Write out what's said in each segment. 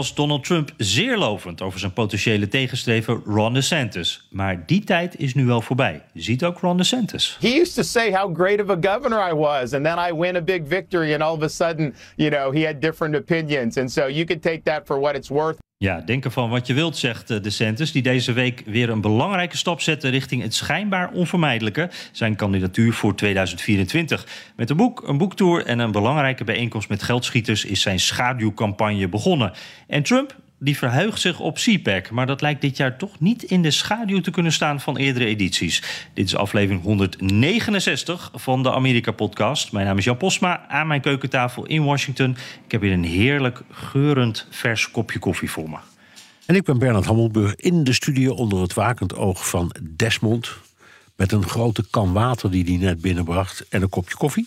Was Donald Trump zeer lovend over zijn potentiële tegenstrever Ron DeSantis. Maar die tijd is nu wel voorbij. Ziet ook Ron DeSantis. He used to say how great of a governor I was, and then I win a big victory, and all of a sudden, you know, he had different opinions. And so you can take that for what it's worth. Ja, denk ervan wat je wilt, zegt eh, DeSantis, die deze week weer een belangrijke stap zette richting het schijnbaar onvermijdelijke, zijn kandidatuur voor 2024. Met een boek, een boektour en een belangrijke bijeenkomst met geldschieters is zijn schaduwcampagne begonnen. En Trump, die verheugt zich op CPAC, maar dat lijkt dit jaar toch niet in de schaduw te kunnen staan van eerdere edities. Dit is aflevering 169 van de Amerika-podcast. Mijn naam is Jan Posma, aan mijn keukentafel in Washington. Ik heb hier een heerlijk geurend vers kopje koffie voor me. En ik ben Bernard Hammelburg in de studio onder het wakend oog van Desmond. Met een grote kan water die hij net binnenbracht en een kopje koffie.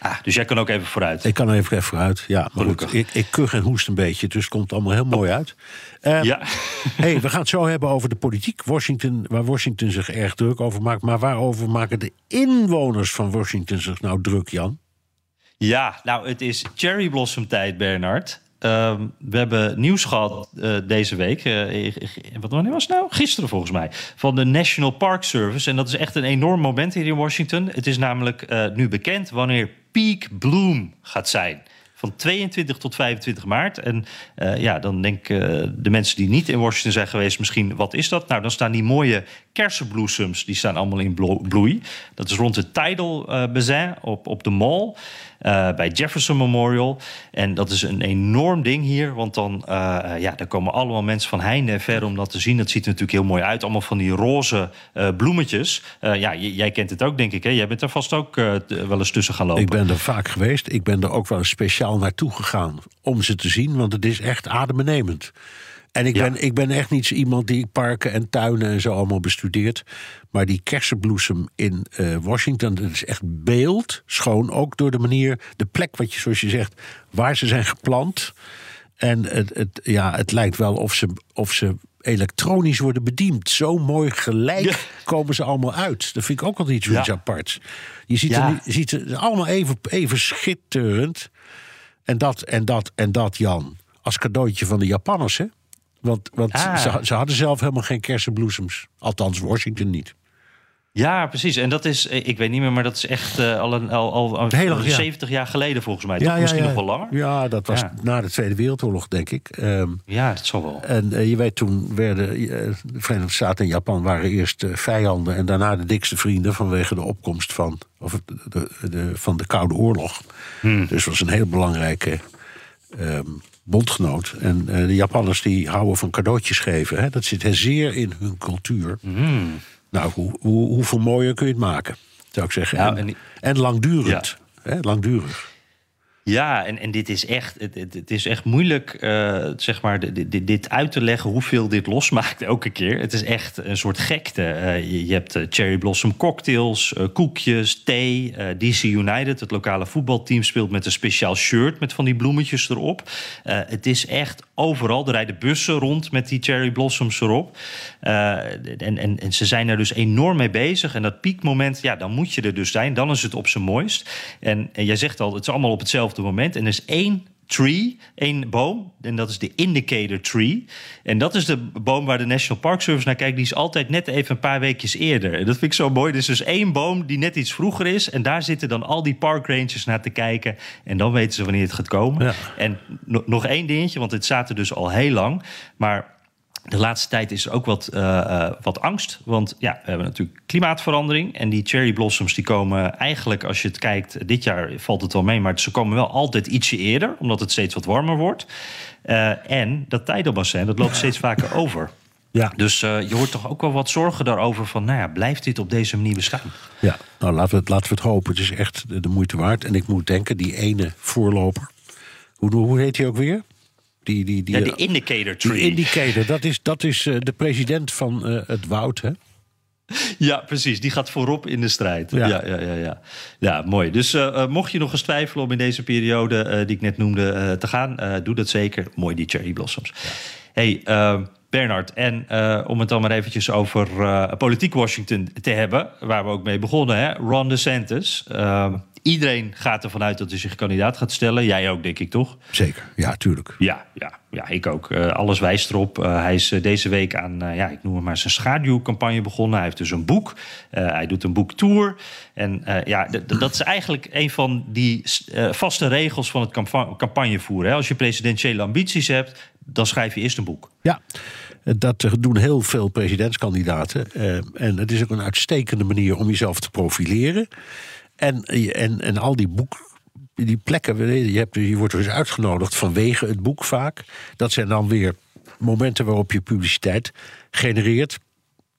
Ah, dus jij kan ook even vooruit. Ik kan even even vooruit. Ja, maar Gelukkig. goed, ik, ik kuch en hoest een beetje, dus het komt allemaal heel mooi uit. Eh, Ja. hey, we gaan het zo hebben over de politiek. Washington, waar Washington zich erg druk over maakt. Maar waarover maken de inwoners van Washington zich nou druk, Jan? Ja, nou, het is cherry blossom tijd, Bernard. Ehm, we hebben nieuws gehad eh, deze week. eh, wat wanneer was het nou? Gisteren volgens mij. Van de National Park Service. En dat is echt een enorm moment hier in Washington. Het is namelijk eh, nu bekend wanneer peak bloom gaat zijn. Van 22 tot 25 maart. En ja, dan denken de mensen die niet in Washington zijn geweest... misschien, wat is dat? Nou, dan staan die mooie kersenbloesems... die staan allemaal in blo- bloei. Dat is rond het Tidal eh Bazin op, op de Mall... eh, bij Jefferson Memorial. En dat is een enorm ding hier. Want dan eh, ja, daar komen allemaal mensen van heinde en ver om dat te zien. Dat ziet er natuurlijk heel mooi uit. Allemaal van die roze bloemetjes. Ja, jij kent het ook, denk ik. Hè? Jij bent er vast ook wel eens tussen gaan lopen. Ik ben er vaak geweest. Ik ben er ook wel speciaal naartoe gegaan om ze te zien, want het is echt adembenemend. En ik, Ja. ben, ik ben echt niet iemand die parken en tuinen en zo allemaal bestudeert. Maar die kersenbloesem in eh, Washington, dat is echt beeld. Schoon ook door de manier, de plek, wat je, zoals je zegt, waar ze zijn geplant. En het, het, ja, het lijkt wel of ze, of ze elektronisch worden bediend. Zo mooi gelijk Ja. komen ze allemaal uit. Dat vind ik ook altijd iets Ja. aparts. Je ziet, Ja. er, je ziet er allemaal even, even schitterend. En dat, en dat, en dat, Jan. Als cadeautje van de Japanners, hè? Want, want Ah. ze, ze hadden zelf helemaal geen kersenbloesems. Althans, Washington niet. Ja, precies. En dat is, ik weet niet meer, maar dat is echt eh, al, een, al, al, al Heel lang, ja. 70 jaar geleden volgens mij. toch? Misschien nog wel langer. Ja, dat was Ja. na de Tweede Wereldoorlog, denk ik. Ehm, Ja, dat zal wel. en eh, je weet, toen werden eh, de Verenigde Staten en Japan waren eerst vijanden en daarna de dikste vrienden vanwege de opkomst van, of de, de, de- van de Koude Oorlog. Hmm. Dus het was een heel belangrijke ehm, bondgenoot. En eh, de Japanners die houden van cadeautjes geven. Hè? Dat zit zeer in hun cultuur. Hmm. Nou, hoe, hoe, hoeveel mooier kun je het maken, zou ik zeggen. Nou, en, en langdurend. Hè? Langdurig. Ja, en, en dit is echt, het, het, is echt moeilijk eh, zeg maar, dit, uit te leggen hoeveel dit losmaakt elke keer. Het is echt een soort gekte. Eh, je, hebt eh, cherry blossom cocktails, koekjes, thee. DC United, het lokale voetbalteam, speelt met een speciaal shirt met van die bloemetjes erop. Het is echt overal. Er rijden bussen rond met die cherry blossoms erop. En, en, en ze zijn er dus enorm mee bezig. En dat piekmoment, ja, dan moet je er dus zijn. Dan is het op zijn mooist. En, en jij zegt al, het is allemaal op hetzelfde moment. En er is één tree, één boom. En dat is de indicator tree. En dat is de boom waar de National Park Service naar kijkt. Die is altijd net even een paar weekjes eerder. En dat vind ik zo mooi. Er is dus één boom die net iets vroeger is. En daar zitten dan al die park rangers naar te kijken. En dan weten ze wanneer het gaat komen. Ja. En no- nog één dingetje, want het er dus al heel lang. Maar de laatste tijd is er ook wat, eh, eh, wat angst. Want ja, we hebben natuurlijk klimaatverandering. En die cherry blossoms die komen eigenlijk, als je het kijkt... dit jaar valt het wel mee, maar ze komen wel altijd ietsje eerder... omdat het steeds wat warmer wordt. Eh, en dat tijdelbassin, dat loopt steeds vaker over. Ja. Dus uh, je hoort toch ook wel wat zorgen daarover van, nou ja, blijft dit op deze manier bestaan? Ja, nou laten we, het, laten we het hopen. Het is echt de moeite waard. En ik moet denken, die ene voorloper, hoe, hoe heet hij ook weer? Die, die, die, ja, de indicator tree. Die indicator, dat is, dat is uh, de president van uh, het woud, hè? Ja, precies. Die gaat voorop in de strijd. Ja, ja, ja. Ja, ja. ja mooi. Dus uh, mocht je nog eens twijfelen om in deze periode uh, die ik net noemde uh, te gaan, doe dat zeker. Mooi, die cherry blossoms. Ja. Hey, Bernard, en om het dan maar eventjes over politiek Washington te hebben, waar we ook mee begonnen, hè? Ron DeSantis. Iedereen gaat ervan uit dat hij zich kandidaat gaat stellen. Jij ook, denk ik, toch? Zeker, ja, tuurlijk. Ja, ja, ja ik ook. Uh, alles wijst erop. Uh, hij is uh, deze week aan, ja, ik noem het maar, zijn schaduwcampagne begonnen. Hij heeft dus een boek. hij doet een boektour. En ja, dat is eigenlijk een van die vaste regels van het campagnevoeren. Als je presidentiële ambities hebt, dan schrijf je eerst een boek. Ja. Dat doen heel veel presidentskandidaten. en het is ook een uitstekende manier om jezelf te profileren. En, en, en al die boek, die plekken, je, hebt, je wordt dus uitgenodigd vanwege het boek vaak. Dat zijn dan weer momenten waarop je publiciteit genereert.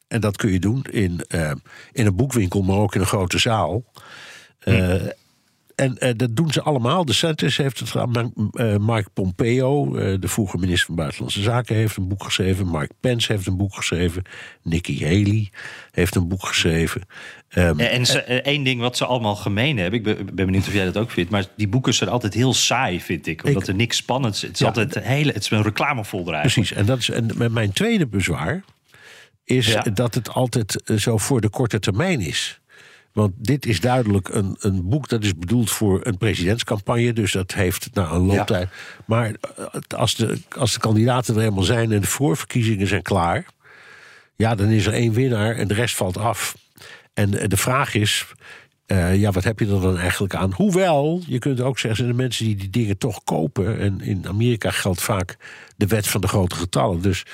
En dat kun je doen in, uh, in een boekwinkel, maar ook in een grote zaal. Uh, en uh, dat doen ze allemaal. De Santis heeft het gedaan. Uh, Mark Pompeo, uh, de vroege minister van Buitenlandse Zaken, heeft een boek geschreven. Mark Pence heeft een boek geschreven. Nikki Haley heeft een boek geschreven. Um, en ze, één ding wat ze allemaal gemeen hebben, ik ben, ben, benieuwd of jij dat ook vindt, maar die boeken zijn altijd heel saai, vind ik. Omdat ik, er niks spannends Het is ja, altijd hele, het is een reclamefolder eigenlijk. Precies, en, dat is, en mijn tweede bezwaar is ja. dat het altijd zo voor de korte termijn is. Want dit is duidelijk een, een boek dat is bedoeld voor een presidentscampagne. Dus dat heeft nou, een looptijd. Ja. Maar eh, als de, als de kandidaten er helemaal zijn en de voorverkiezingen zijn klaar. Ja, dan is er één winnaar en de rest valt af. En de vraag is. Uh, ja, wat heb je er dan eigenlijk aan? Hoewel, je kunt ook zeggen, de mensen die die dingen toch kopen. En in Amerika geldt vaak de wet van de grote getallen. Dus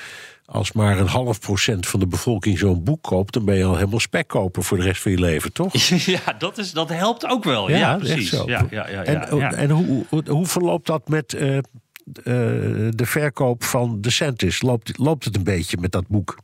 als maar een half procent van de bevolking zo'n boek koopt, dan ben je al helemaal spekkoper voor de rest van je leven, toch? Ja, dat, is, dat helpt ook wel. Ja, ja precies. Zo. Ja, ja, ja, en, en hoe, hoe, hoe, verloopt dat met uh, uh, de verkoop van de Centis? Loopt, loopt het een beetje met dat boek?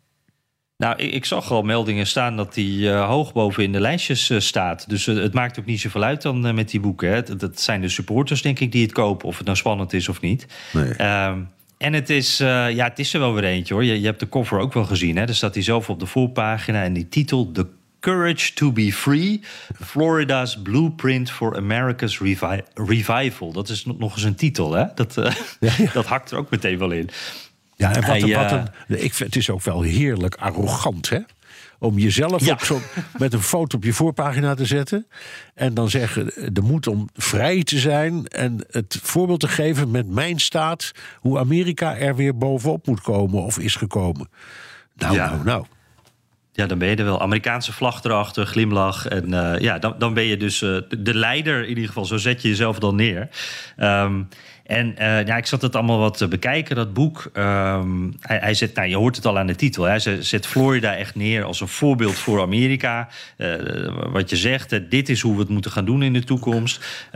Nou, ik, ik, zag al meldingen staan dat die uh, hoog boven in de lijstjes uh, staat. Dus uh, het maakt ook niet zoveel uit dan met die boeken. Hè. Dat, zijn de supporters, denk ik, die het kopen. Of het nou spannend is of niet. Nee. Um, en het is, uh, ja, het is er wel weer eentje hoor. Je, je hebt de cover ook wel gezien. Hè? Er staat hij zelf op de voorpagina en die titel... The Courage to be Free. Florida's Blueprint for America's revi Revival. Dat is nog eens een titel, hè? Dat, uh, ja, ja. dat hakt er ook meteen wel in. Ja, en wat, Hij, wat een, ik vind, het is ook wel heerlijk arrogant, hè? Om jezelf ook zo met een foto op je voorpagina te zetten. En dan zeggen de moed om vrij te zijn. En het voorbeeld te geven met mijn staat. Hoe Amerika er weer bovenop moet komen of is gekomen. Nou, ja. nou, nou. Ja, dan ben je er wel. Amerikaanse vlag erachter, glimlach. En uh, ja, dan, dan ben je dus uh, de leider in ieder geval. Zo zet je jezelf dan neer. Um, en uh, ja, ik zat het allemaal wat te bekijken, dat boek. Um, hij, zet, nou, je hoort het al aan de titel. Hij zet Florida echt neer als een voorbeeld voor Amerika. Uh, wat je zegt, dit is hoe we het moeten gaan doen in de toekomst.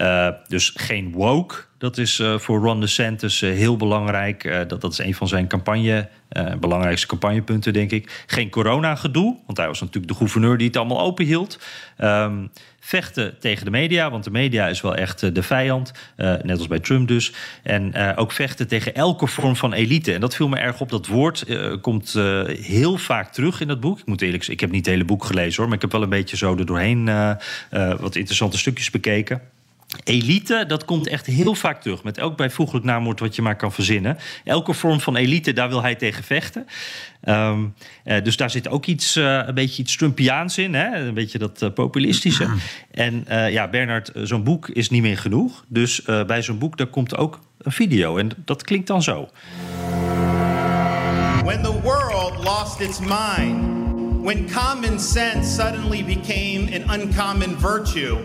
dus geen woke. Dat is voor Ron DeSantis heel belangrijk. dat, dat is een van zijn campagne, belangrijkste campagnepunten, denk ik. Geen corona-gedoe, want hij was natuurlijk de gouverneur die het allemaal open hield. Um, vechten tegen de media, want de media is wel echt eh, de vijand, uh, net als bij Trump dus. En uh, ook vechten tegen elke vorm van elite. En dat viel me erg op. Dat woord komt heel vaak terug in dat boek. Ik moet eerlijk zeggen, ik heb niet het hele boek gelezen hoor, maar ik heb wel een beetje zo er doorheen wat interessante stukjes bekeken. Elite, dat komt echt heel vaak terug. Met elk bijvoeglijk naamwoord wat je maar kan verzinnen. Elke vorm van elite, daar wil hij tegen vechten. Um, uh, dus daar zit ook iets, uh, een beetje iets Trumpiaans in. Hè? Een beetje dat uh, populistische. En ja, Bernard, zo'n boek is niet meer genoeg. Dus bij zo'n boek, daar komt ook een video. En dat klinkt dan zo. When the world lost its mind. When common sense suddenly became an uncommon virtue.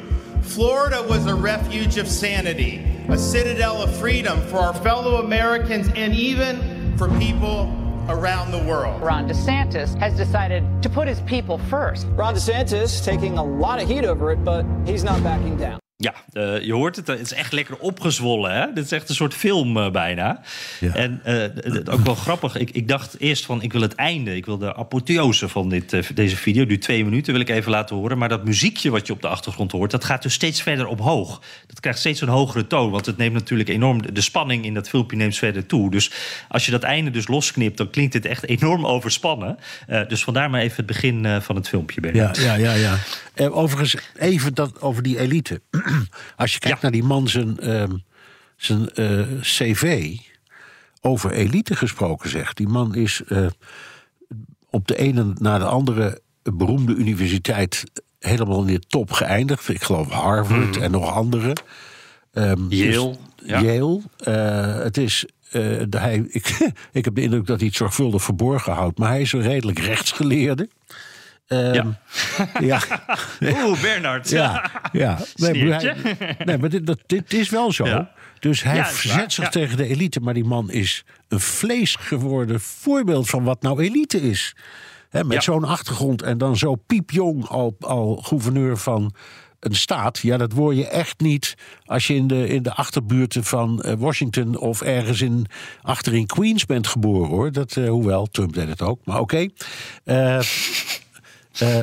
Florida was a refuge of sanity, a citadel of freedom for our fellow Americans and even for people around the world. Ron DeSantis has decided to put his people first. Ron DeSantis taking a lot of heat over it, but he's not backing down. Ja, uh, je hoort het. Het is echt lekker opgezwollen. Hè? Dit is echt een soort film uh, bijna. Ja. En uh, ook wel grappig. Ik, ik, dacht eerst van, ik wil het einde. Ik wil de apotheose van dit, deze video. Nu twee minuten wil ik even laten horen. Maar dat muziekje wat je op de achtergrond hoort... dat gaat dus steeds verder omhoog. Dat krijgt steeds een hogere toon. Want het neemt natuurlijk enorm... De spanning in dat filmpje neemt verder toe. Dus als je dat einde dus losknipt... dan klinkt het echt enorm overspannen. dus vandaar maar even het begin van het filmpje. Bernard. Ja, ja, ja. ja. Overigens, even dat over die elite... Als je kijkt naar die man zijn, ehm, zijn uh, cv over elite gesproken zegt. Die man is uh, op de ene na de andere beroemde universiteit helemaal in de top geëindigd. Ik geloof Harvard Mhm. en nog andere. Um, Yale. Dus, ja. Yale. Het is. Hij, ik, ik heb de indruk dat hij het zorgvuldig verborgen houdt. Maar hij is een redelijk rechtsgeleerde. Um, ja. ja. Oeh, Bernard. Ja, ja. Nee, maar, hij, nee, maar dit, dat, dit is wel zo. Ja. Dus hij ja, verzet zich tegen de elite. Maar die man is een vlees geworden voorbeeld van wat nou elite is. He, met zo'n achtergrond en dan zo piepjong al, al gouverneur van een staat. Ja, dat word je echt niet als je in de, in de achterbuurten van uh, Washington of ergens in, achter in Queens bent geboren hoor. Dat, uh, hoewel, Trump deed het ook, maar oké. Okay. Uh, uh,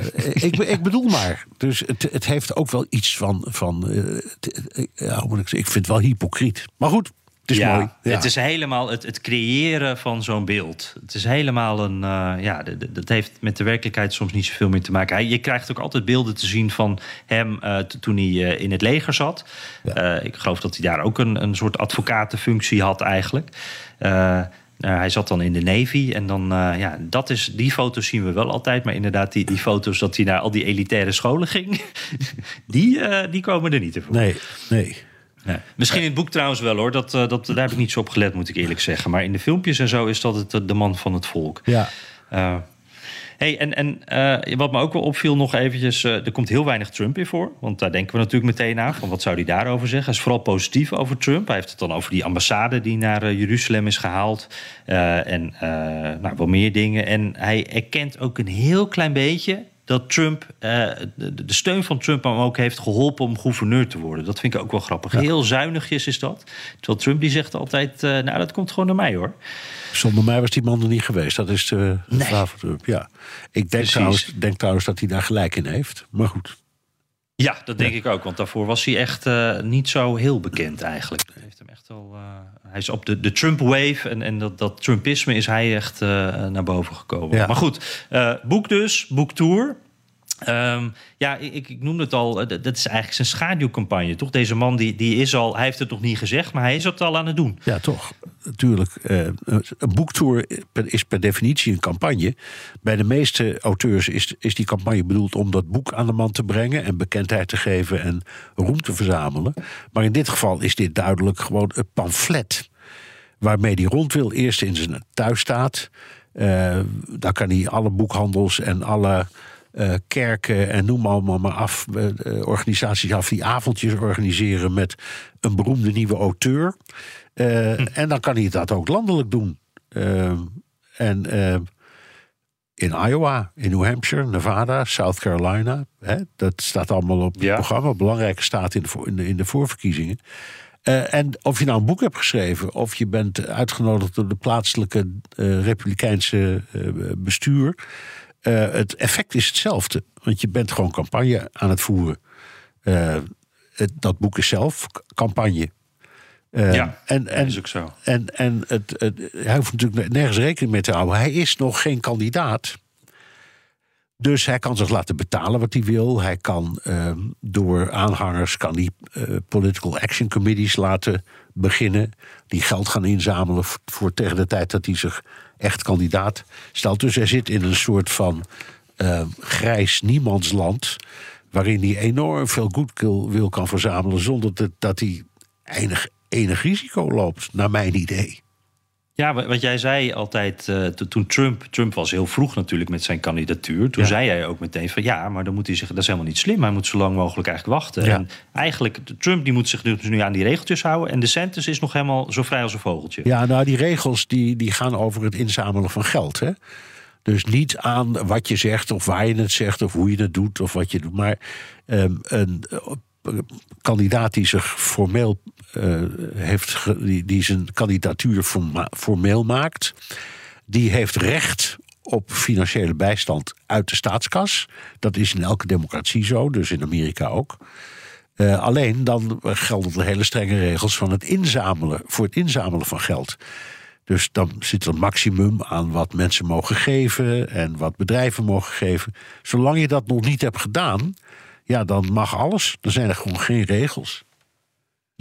ik, ik, bedoel maar. Dus het, het, heeft ook wel iets van. van uh, t, ja, moet ik, ik vind het wel hypocriet. Maar goed. Het is ja, mooi. Ja. Het is helemaal het, het creëren van zo'n beeld. Het is helemaal een. Uh, ja, dat heeft met de werkelijkheid soms niet zoveel meer te maken. Hij, je krijgt ook altijd beelden te zien van hem toen hij in het leger zat. Ja. ik geloof dat hij daar ook een, een soort advocatenfunctie had, eigenlijk. Uh, hij zat dan in de Navy en dan, uh, ja, dat is, die foto's zien we wel altijd. Maar inderdaad, die, die foto's dat hij naar al die elitaire scholen ging, die, uh, die komen er niet te voor. Nee, nee. Nee. Misschien in het boek trouwens wel hoor. Dat, dat, daar heb ik niet zo op gelet, moet ik eerlijk zeggen. Maar in de filmpjes en zo is dat het, de man van het volk. Ja. Hey, en, en uh, wat me ook wel opviel nog eventjes... Uh, er komt heel weinig Trump in voor. Want daar denken we natuurlijk meteen aan. Van wat zou hij daarover zeggen? Hij is vooral positief over Trump. Hij heeft het dan over die ambassade die naar uh, Jeruzalem is gehaald. en nou, wel meer dingen. En hij erkent ook een heel klein beetje dat Trump, uh, de, de, steun van Trump hem ook heeft geholpen om gouverneur te worden. Dat vind ik ook wel grappig. Ja. Heel zuinigjes is dat. Terwijl Trump die zegt altijd, uh, nou dat komt gewoon naar mij hoor. Zonder mij was die man er niet geweest. Dat is de nee. Trump, ja. Ik denk trouwens, denk trouwens dat hij daar gelijk in heeft. Maar goed. Ja, dat denk ja. ik ook. Want daarvoor was hij echt uh, niet zo heel bekend eigenlijk. Hij heeft hem echt wel... hij is op de, de Trump-wave en, en dat, dat Trumpisme is hij echt naar boven gekomen. Ja. Maar goed, boek dus, boektour. Um, ja, ik, ik noemde het al, dat is eigenlijk zijn schaduwcampagne, toch? Deze man die, die is al, hij heeft het nog niet gezegd, maar hij is het al aan het doen. Ja, toch. Natuurlijk. Uh, een boektour is per definitie een campagne. Bij de meeste auteurs is, is die campagne bedoeld om dat boek aan de man te brengen en bekendheid te geven en roem te verzamelen. Maar in dit geval is dit duidelijk gewoon een pamflet waarmee hij rond wil. Eerst in zijn thuisstaat. Uh, daar kan hij alle boekhandels en alle uh, kerken en noem allemaal maar af, uh, organisaties af die avondjes organiseren met een beroemde nieuwe auteur. Hm. En dan kan hij dat ook landelijk doen. en in Iowa, in New Hampshire, Nevada, South Carolina. Hè, dat staat allemaal op het ja. programma. Belangrijke staat in de, in de, in de voorverkiezingen. Uh, en of je nou een boek hebt geschreven, of je bent uitgenodigd door de plaatselijke uh, republikeinse uh, bestuur. Het effect is hetzelfde, want je bent gewoon campagne aan het voeren. Het, dat boek is zelf campagne. ja, en, en, is ook zo. En, en het, het, hij hoeft natuurlijk nergens rekening mee te houden. Hij is nog geen kandidaat. Dus hij kan zich laten betalen wat hij wil. Hij kan uh, door aanhangers kan die, uh, political action committees laten beginnen. Die geld gaan inzamelen voor tegen de tijd dat hij zich echt kandidaat stelt. Dus hij zit in een soort van uh, grijs niemandsland. Waarin hij enorm veel goodwill wil kan verzamelen. zonder dat, dat hij enig, enig risico loopt, naar mijn idee. Ja, wat jij zei altijd uh, toen Trump... Trump was heel vroeg natuurlijk met zijn kandidatuur. Toen ja. zei hij ook meteen van ja, maar dan moet hij zeggen... dat is helemaal niet slim, hij moet zo lang mogelijk eigenlijk wachten. Ja. En eigenlijk, Trump die moet zich dus nu aan die regeltjes houden... en DeSantis is nog helemaal zo vrij als een vogeltje. Ja, nou die regels die, die gaan over het inzamelen van geld, hè. Dus niet aan wat je zegt of waar je het zegt... of hoe je het doet of wat je doet. Maar um, een, kandidaat die zich formeel uh, heeft, die, die zijn kandidatuur formeel maakt, die heeft recht op financiële bijstand uit de staatskas. Dat is in elke democratie zo, dus in Amerika ook. Uh, alleen dan gelden de hele strenge regels van het inzamelen, voor het inzamelen van geld. Dus dan zit er een maximum aan wat mensen mogen geven en wat bedrijven mogen geven. Zolang je dat nog niet hebt gedaan, ja, dan mag alles. Dan zijn er gewoon geen regels.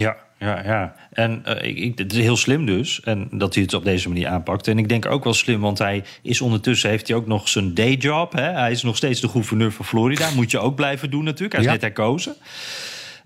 Ja, ja, ja. En uh, ik, het is heel slim dus. En dat hij het op deze manier aanpakt. En ik denk ook wel slim, want hij is ondertussen heeft hij ook nog zijn dayjob. Hè? Hij is nog steeds de gouverneur van Florida. Moet je ook blijven doen natuurlijk. Hij is net herkozen.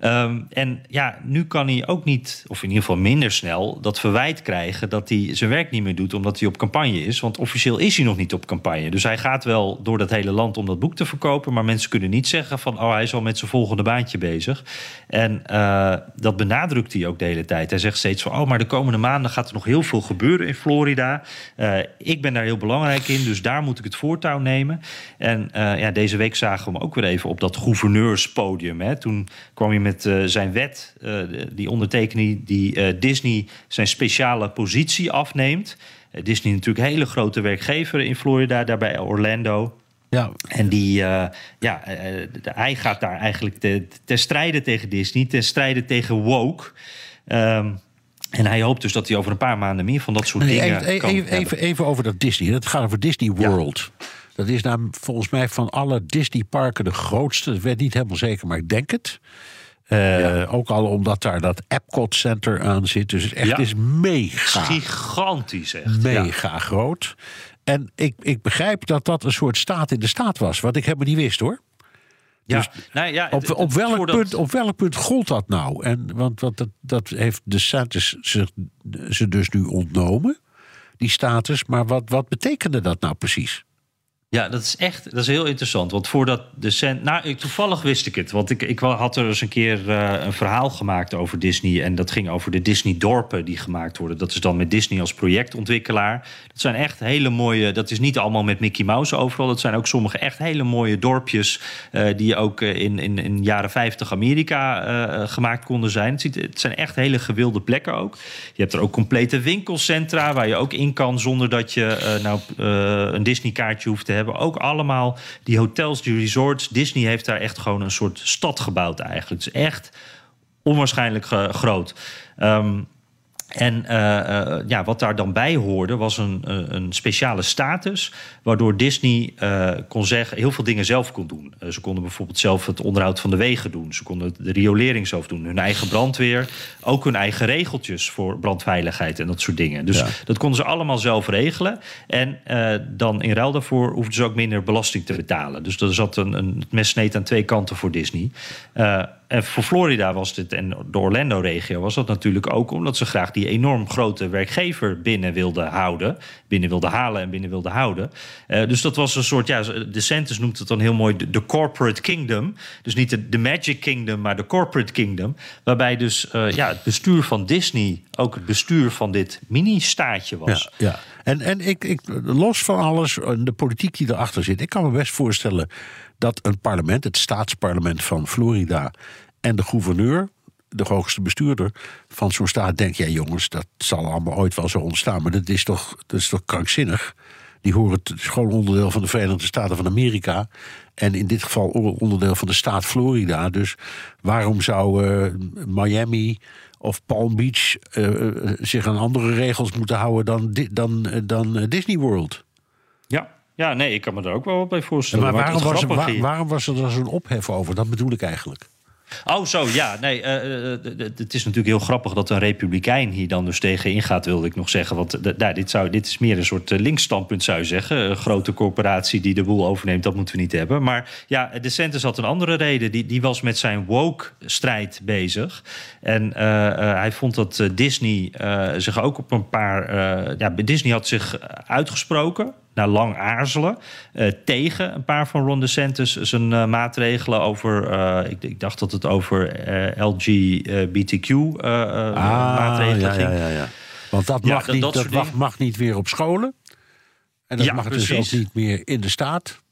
Ehm, en ja, nu kan hij ook niet, of in ieder geval minder snel, dat verwijt krijgen dat hij zijn werk niet meer doet omdat hij op campagne is. Want officieel is hij nog niet op campagne. Dus hij gaat wel door dat hele land om dat boek te verkopen. Maar mensen kunnen niet zeggen van, oh, hij is al met zijn volgende baantje bezig. En uh, dat benadrukt hij ook de hele tijd. Hij zegt steeds van, oh, maar de komende maanden gaat er nog heel veel gebeuren in Florida. Uh, ik ben daar heel belangrijk in, dus daar moet ik het voortouw nemen. En uh, ja, deze week zagen we hem ook weer even op dat gouverneurspodium. Hè. Toen kwam hij met met uh, zijn wet, uh, die ondertekening, die uh, Disney zijn speciale positie afneemt. Disney natuurlijk een hele grote werkgever in Florida, daarbij Orlando. Ja. En die, ja, hij gaat daar eigenlijk te, te strijden tegen Disney, te strijden tegen woke. Um, en hij hoopt dus dat hij over een paar maanden meer van dat soort nee, dingen even, kan even, even, even, over dat Disney. Dat gaat over Disney World. Ja. Dat is nou volgens mij van alle Disney-parken de grootste. Dat weet niet helemaal zeker, maar ik denk het. Uh, ja. Ook al omdat daar dat Epcot Center aan zit. Dus het echt ja. is mega. Gigantisch echt. Mega ja. groot. En ik, ik begrijp dat dat een soort staat in de staat was. Wat ik helemaal niet wist hoor. Ja, dus nou ja, op, op, welk voordat... punt, op welk punt gold dat nou? En, want, want dat, dat heeft de Santis ze, ze dus nu ontnomen, die status. Maar wat, wat betekende dat nou precies? Ja, dat is echt dat is heel interessant. Want voordat de cent. Nou, toevallig wist ik het. Want ik, ik had er eens een keer uh, een verhaal gemaakt over Disney. En dat ging over de Disney-dorpen die gemaakt worden. Dat is dan met Disney als projectontwikkelaar. Dat zijn echt hele mooie. Dat is niet allemaal met Mickey Mouse overal. Dat zijn ook sommige echt hele mooie dorpjes. Uh, die ook in, in, in jaren 50 Amerika gemaakt konden zijn. Het, ziet, het, zijn echt hele gewilde plekken ook. Je hebt er ook complete winkelcentra waar je ook in kan zonder dat je nou, een Disney-kaartje hoeft te hebben hebben ook allemaal die hotels, die resorts. Disney heeft daar echt gewoon een soort stad gebouwd eigenlijk. Het echt onwaarschijnlijk groot. Um, en uh, uh, ja, wat daar dan bij hoorde, was een, een speciale status. Waardoor Disney uh, kon zeggen, heel veel dingen zelf kon doen. ze konden bijvoorbeeld zelf het onderhoud van de wegen doen. Ze konden de riolering zelf doen. Hun eigen brandweer. Ook hun eigen regeltjes voor brandveiligheid en dat soort dingen. Dus ja. dat konden ze allemaal zelf regelen. En dan in ruil daarvoor hoefden ze ook minder belasting te betalen. Dus er zat een, een mes sneed aan twee kanten voor Disney. En voor Florida was dit, en de Orlando-regio was dat natuurlijk ook omdat ze graag die enorm grote werkgever binnen wilden houden. Binnen wilden halen en binnen wilden houden. Uh, dus dat was een soort, ja, de Centers noemt het dan heel mooi de, corporate kingdom. Dus niet de, Magic Kingdom, maar de corporate kingdom. Waarbij dus uh, ja, het bestuur van Disney ook het bestuur van dit mini-staatje was. Ja. En, en ik, ik, los van alles, de politiek die erachter zit, ik kan me best voorstellen dat een parlement, het staatsparlement van Florida en de gouverneur, de hoogste bestuurder van zo'n staat, denkt: ja, jongens, dat zal allemaal ooit wel zo ontstaan. Maar dat is toch, dat is toch krankzinnig? Die horen het is gewoon onderdeel van de Verenigde Staten van Amerika. En in dit geval onderdeel van de staat Florida. Dus waarom zou uh, Miami of Palm Beach uh, zich aan andere regels moeten houden dan, dan, dan Disney World? Ja, ja, nee, ik kan me daar ook wel bij voorstellen. maar, waarom, was er, waar, waarom was er dan zo'n ophef over? Dat bedoel ik eigenlijk. Oh, zo, ja. Nee, uh, het is natuurlijk heel grappig dat een republikein hier dan dus tegen ingaat, wilde ik nog zeggen. Want nou, dit, zou, dit is meer een soort linksstandpunt, zou je zeggen. Een grote corporatie die de boel overneemt, dat moeten we niet hebben. Maar ja, de DeSantis had een andere reden. Die, die was met zijn woke-strijd bezig. En uh, hij vond dat Disney zich ook op een paar... ja, Disney had zich uitgesproken na lang aarzelen uh, tegen een paar van Ron DeSantis zijn uh, maatregelen over, uh, ik, ik, dacht dat het over LGBTQ ah, maatregelen ging. Ja, ja, ja. Want dat, mag, niet, dat, dat mag, mag, niet weer op scholen. En dat mag precies. dus ook niet meer in de staat.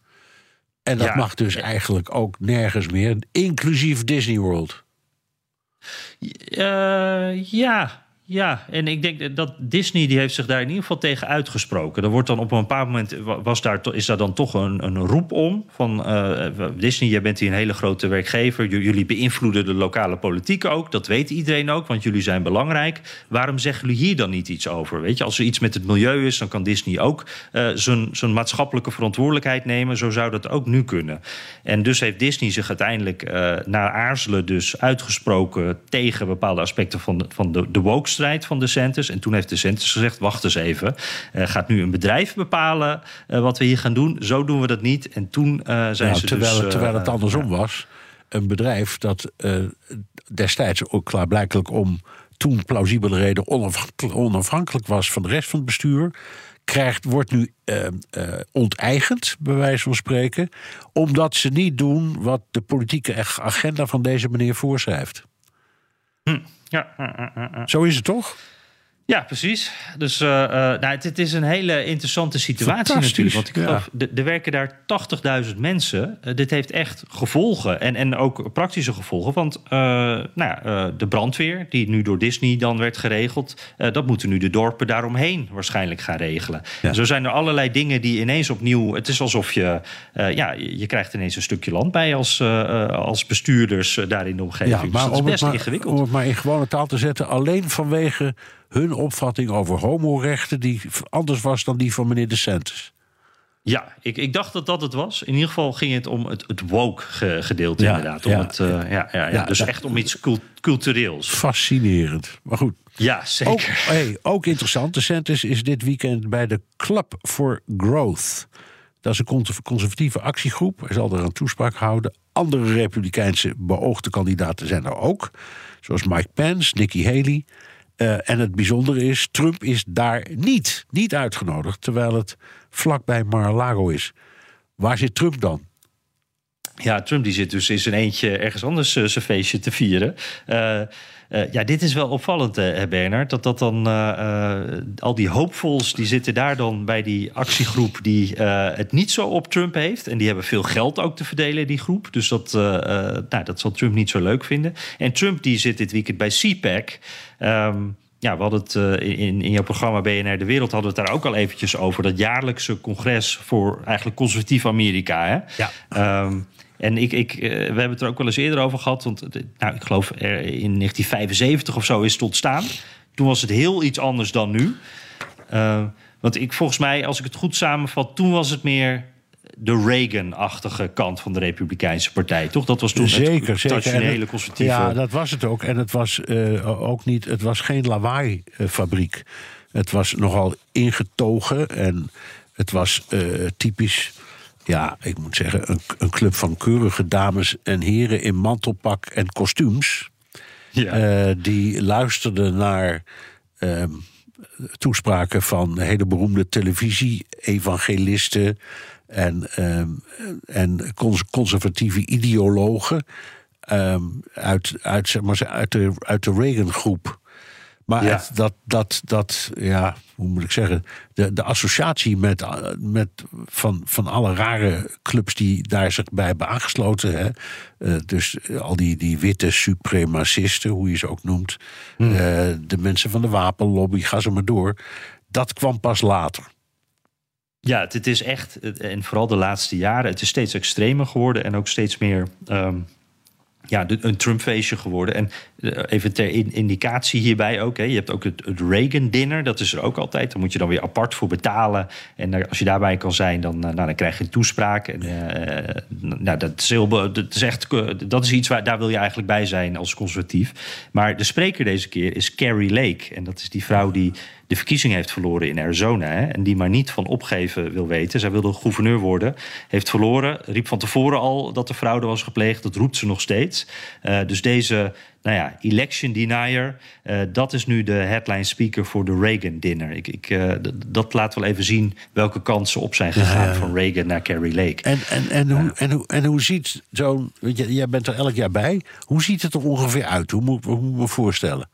En dat mag dus eigenlijk ook nergens meer, inclusief Disney World. Ja, ja, en ik denk dat Disney die heeft zich daar in ieder geval tegen uitgesproken. Er wordt dan op een bepaald moment was daar, is daar dan toch een, een roep om van uh, Disney, jij bent hier een hele grote werkgever. Jullie beïnvloeden de lokale politiek ook. Dat weet iedereen ook, want jullie zijn belangrijk. Waarom zeggen jullie hier dan niet iets over? Weet je, als er iets met het milieu is, dan kan Disney ook uh, zijn maatschappelijke verantwoordelijkheid nemen. Zo zou dat ook nu kunnen. En dus heeft Disney zich uiteindelijk na aarzelen dus uitgesproken tegen bepaalde aspecten van de, van de, de woke van de Centers. En toen heeft de Centers gezegd: wacht eens even. Uh, gaat nu een bedrijf bepalen uh, wat we hier gaan doen? Zo doen we dat niet. En toen uh, zijn nou, ze terwijl, dus... terwijl het andersom was. Een bedrijf dat destijds ook klaarblijkelijk om toen plausibele reden onafhankelijk, onafhankelijk was van de rest van het bestuur krijgt, wordt nu uh, uh, onteigend, bij wijze van spreken, omdat ze niet doen wat de politieke agenda van deze meneer voorschrijft. Hm. Ja, Zo is het toch? Ja, precies. Dus uh, uh, nou, het, het, is een hele interessante situatie natuurlijk. Want ik geloof, ja. er werken daar 80.000 mensen. Uh, dit heeft echt gevolgen. En, en ook praktische gevolgen. Want nou, de brandweer, die nu door Disney dan werd geregeld... dat moeten nu de dorpen daaromheen waarschijnlijk gaan regelen. Ja. Zo zijn er allerlei dingen die ineens opnieuw... Het is alsof je... ja, je krijgt ineens een stukje land bij als, als bestuurders daar in de omgeving. Ja, maar dus dat is best maar, ingewikkeld. Om het maar in gewone taal te zetten... alleen vanwege hun opvatting over homorechten die anders was dan die van meneer De Santis. Ja, ik, ik dacht dat dat het was. In ieder geval ging het om het, het woke gedeelte ja, inderdaad. Om ja, het, uh, ja, ja, ja, dus echt om iets cult, cultureels. Fascinerend. Maar goed. Ja, zeker. Ook, hey, ook interessant. De Santis is dit weekend bij de Club for Growth. Dat is een conservatieve actiegroep. Hij zal er een toespraak houden. Andere republikeinse beoogde kandidaten zijn er ook. Zoals Mike Pence, Nikki Haley. Uh, en het bijzondere is, Trump is daar niet, niet uitgenodigd, terwijl het vlakbij Mar-a-Lago is. Waar zit Trump dan? Ja, Trump die zit dus in zijn eentje ergens anders uh, zijn feestje te vieren. Uh, uh, ja, dit is wel opvallend, uh, Bernard. Dat, dat dan uh, al die hoopvols die zitten daar dan bij die actiegroep die het niet zo op Trump heeft. En die hebben veel geld ook te verdelen, die groep. Dus dat, nou, dat zal Trump niet zo leuk vinden. En Trump die zit dit weekend bij CPAC. Um, ja, we hadden het uh, in, in jouw programma BNR De Wereld hadden we het daar ook al eventjes over. Dat jaarlijkse congres voor eigenlijk conservatief Amerika. Hè? Ja. Um, en ik, ik, uh, we hebben het er ook wel eens eerder over gehad. Want nou, ik geloof er in 1975 of zo is het ontstaan. Toen was het heel iets anders dan nu. Uh, want ik, volgens mij, als ik het goed samenvat, toen was het meer de Reagan-achtige kant van de Republikeinse Partij, toch? Dat was toen zeker, het traditionele conservatieve... Ja, dat was het ook. En het was uh, ook niet... Het was geen lawaai-fabriek. Het was nogal ingetogen en het was uh, typisch... Ja, ik moet zeggen, een, een, club van keurige dames en heren in mantelpak en kostuums. Ja. Uh, die luisterden naar uh, toespraken van hele beroemde televisie-evangelisten en, um, en conservatieve ideologen um, uit, uit, zeg maar, uit de, uit de Reagan-groep. Maar Ja. dat, dat, dat, ja, hoe moet ik zeggen, de, de associatie met, met van, van alle rare clubs die daar zich bij hebben aangesloten. Hè, uh, dus al die, die witte supremacisten, hoe je ze ook noemt, uh, de mensen van de wapenlobby, ga zo maar door. Dat kwam pas later. Ja, het, het is echt, en vooral de laatste jaren, het is steeds extremer geworden en ook steeds meer um, ja, een Trump-feestje geworden. En uh, even ter indicatie hierbij ook, hè, je hebt ook het, Reagan-dinner, dat is er ook altijd. Daar moet je dan weer apart voor betalen. En als je daarbij kan zijn, dan, uh, nou, dan krijg je een toespraak. En, nou, dat, is heel, dat is echt, dat is iets waar daar wil je eigenlijk bij zijn als conservatief. Maar de spreker deze keer is Carrie Lake. En dat is die vrouw die de verkiezing heeft verloren in Arizona. Hè, en die maar niet van opgeven wil weten. Zij wilde gouverneur worden. Heeft verloren. Riep van tevoren al dat er fraude was gepleegd. Dat roept ze nog steeds. Uh, dus deze nou ja, election denier. Uh, dat is nu de headline speaker voor de Reagan dinner. Ik, ik, uh, dat laat wel even zien welke kansen op zijn gegaan ja, van Reagan naar Carrie Lake. En, en, en, hoe, en, hoe, en hoe ziet zo'n. Jij bent er elk jaar bij. Hoe ziet het er ongeveer uit? Hoe moet, hoe moet ik me voorstellen?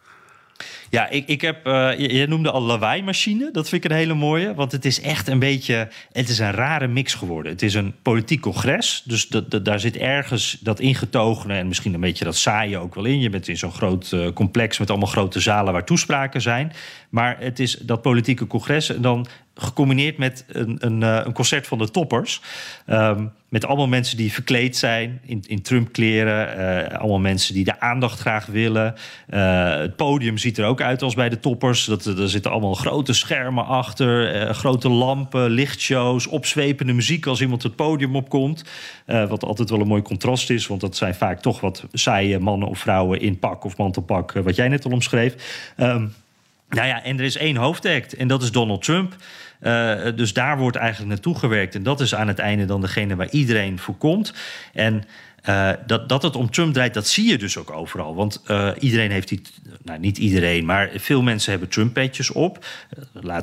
Ja, ik, ik heb, uh, je, noemde al lawaai-machine. Dat vind ik een hele mooie. Want het is echt een beetje, het is een rare mix geworden. Het is een politiek congres. Dus dat, daar zit ergens dat ingetogene en misschien een beetje dat saaie ook wel in. Je bent in zo'n groot uh, complex met allemaal grote zalen waar toespraken zijn. Maar het is dat politieke congres en dan gecombineerd met een, een, uh, een concert van de toppers. Um, met allemaal mensen die verkleed zijn in, in Trump-kleren. Uh, allemaal mensen die de aandacht graag willen. Uh, het podium ziet er ook uit als bij de toppers. Dat, er zitten allemaal grote schermen achter. grote lampen, lichtshows, opzwepende muziek als iemand het podium opkomt. wat altijd wel een mooi contrast is. Want dat zijn vaak toch wat saaie mannen of vrouwen in pak of mantelpak. wat jij net al omschreef. Um, nou ja, en er is één hoofdact en dat is Donald Trump. Uh, dus daar wordt eigenlijk naartoe gewerkt. En dat is aan het einde dan degene waar iedereen voor komt. En uh, dat, dat het om Trump draait, dat zie je dus ook overal. Want uh, iedereen heeft die. Nou, niet iedereen, maar veel mensen hebben Trump-petjes op.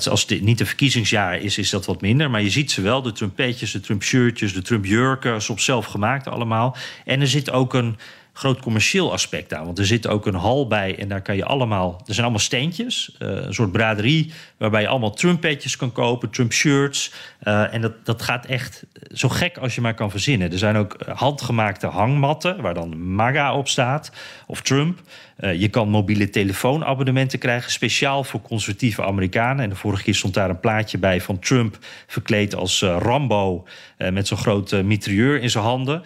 Als het niet een verkiezingsjaar is, is dat wat minder. Maar je ziet ze wel: de Trump-petjes, de Trump-shirtjes, de Trump-jurken, soms zelf gemaakt allemaal. En er zit ook een groot commercieel aspect aan. Want er zit ook een hal bij en daar kan je allemaal... Er zijn allemaal steentjes, uh, een soort braderie... waarbij je allemaal Trump-petjes kan kopen, Trump-shirts. Uh, en dat, dat gaat echt zo gek als je maar kan verzinnen. Er zijn ook handgemaakte hangmatten... waar dan MAGA op staat, of Trump... Uh, je kan mobiele telefoonabonnementen krijgen, speciaal voor conservatieve Amerikanen. En de vorige keer stond daar een plaatje bij van Trump verkleed als uh, Rambo. Uh, met zo'n grote mitrailleur in zijn handen.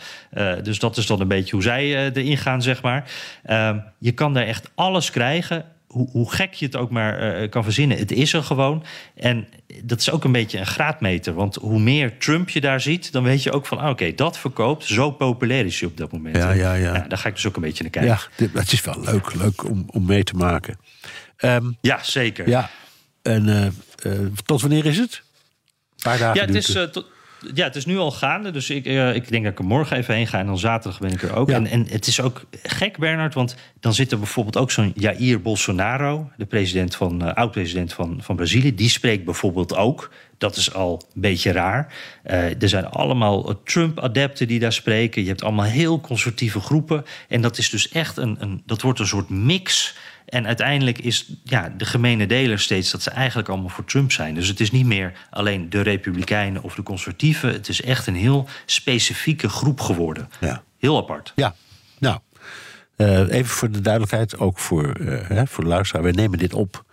dus dat is dan een beetje hoe zij erin gaan, zeg maar. Ehm, je kan daar echt alles krijgen hoe, hoe, gek je het ook maar uh, kan verzinnen, het is er gewoon. En dat is ook een beetje een graadmeter. Want hoe meer Trump je daar ziet, dan weet je ook van... Ah, oké, okay, dat verkoopt, zo populair is hij op dat moment. Ja, ja, ja. daar ga ik dus ook een beetje naar kijken. Ja, dat is wel leuk, leuk om, om mee te maken. Um, ja, zeker. Ja, en uh, uh, tot wanneer is het? Een paar dagen Ja, het is... Tot, ja, het is nu al gaande. Dus ik, uh, ik denk dat ik er morgen even heen ga. En dan zaterdag ben ik er ook. Ja. En, en het is ook gek, Bernard. Want dan zit er bijvoorbeeld ook zo'n Jair Bolsonaro... de president van, uh, oud-president van, van Brazilië. Die spreekt bijvoorbeeld ook. Dat is al een beetje raar. Uh, er zijn allemaal Trump-adepten die daar spreken. Je hebt allemaal heel conservatieve groepen. En dat is dus echt een, een dat wordt een soort mix... En uiteindelijk is ja, de gemene deler steeds dat ze eigenlijk allemaal voor Trump zijn. Dus het is niet meer alleen de Republikeinen of de Conservatieven. Het is echt een heel specifieke groep geworden. Ja. Heel apart. Ja, nou, uh, even voor de duidelijkheid, ook voor, uh, hè, voor de luisteraar. Wij nemen dit op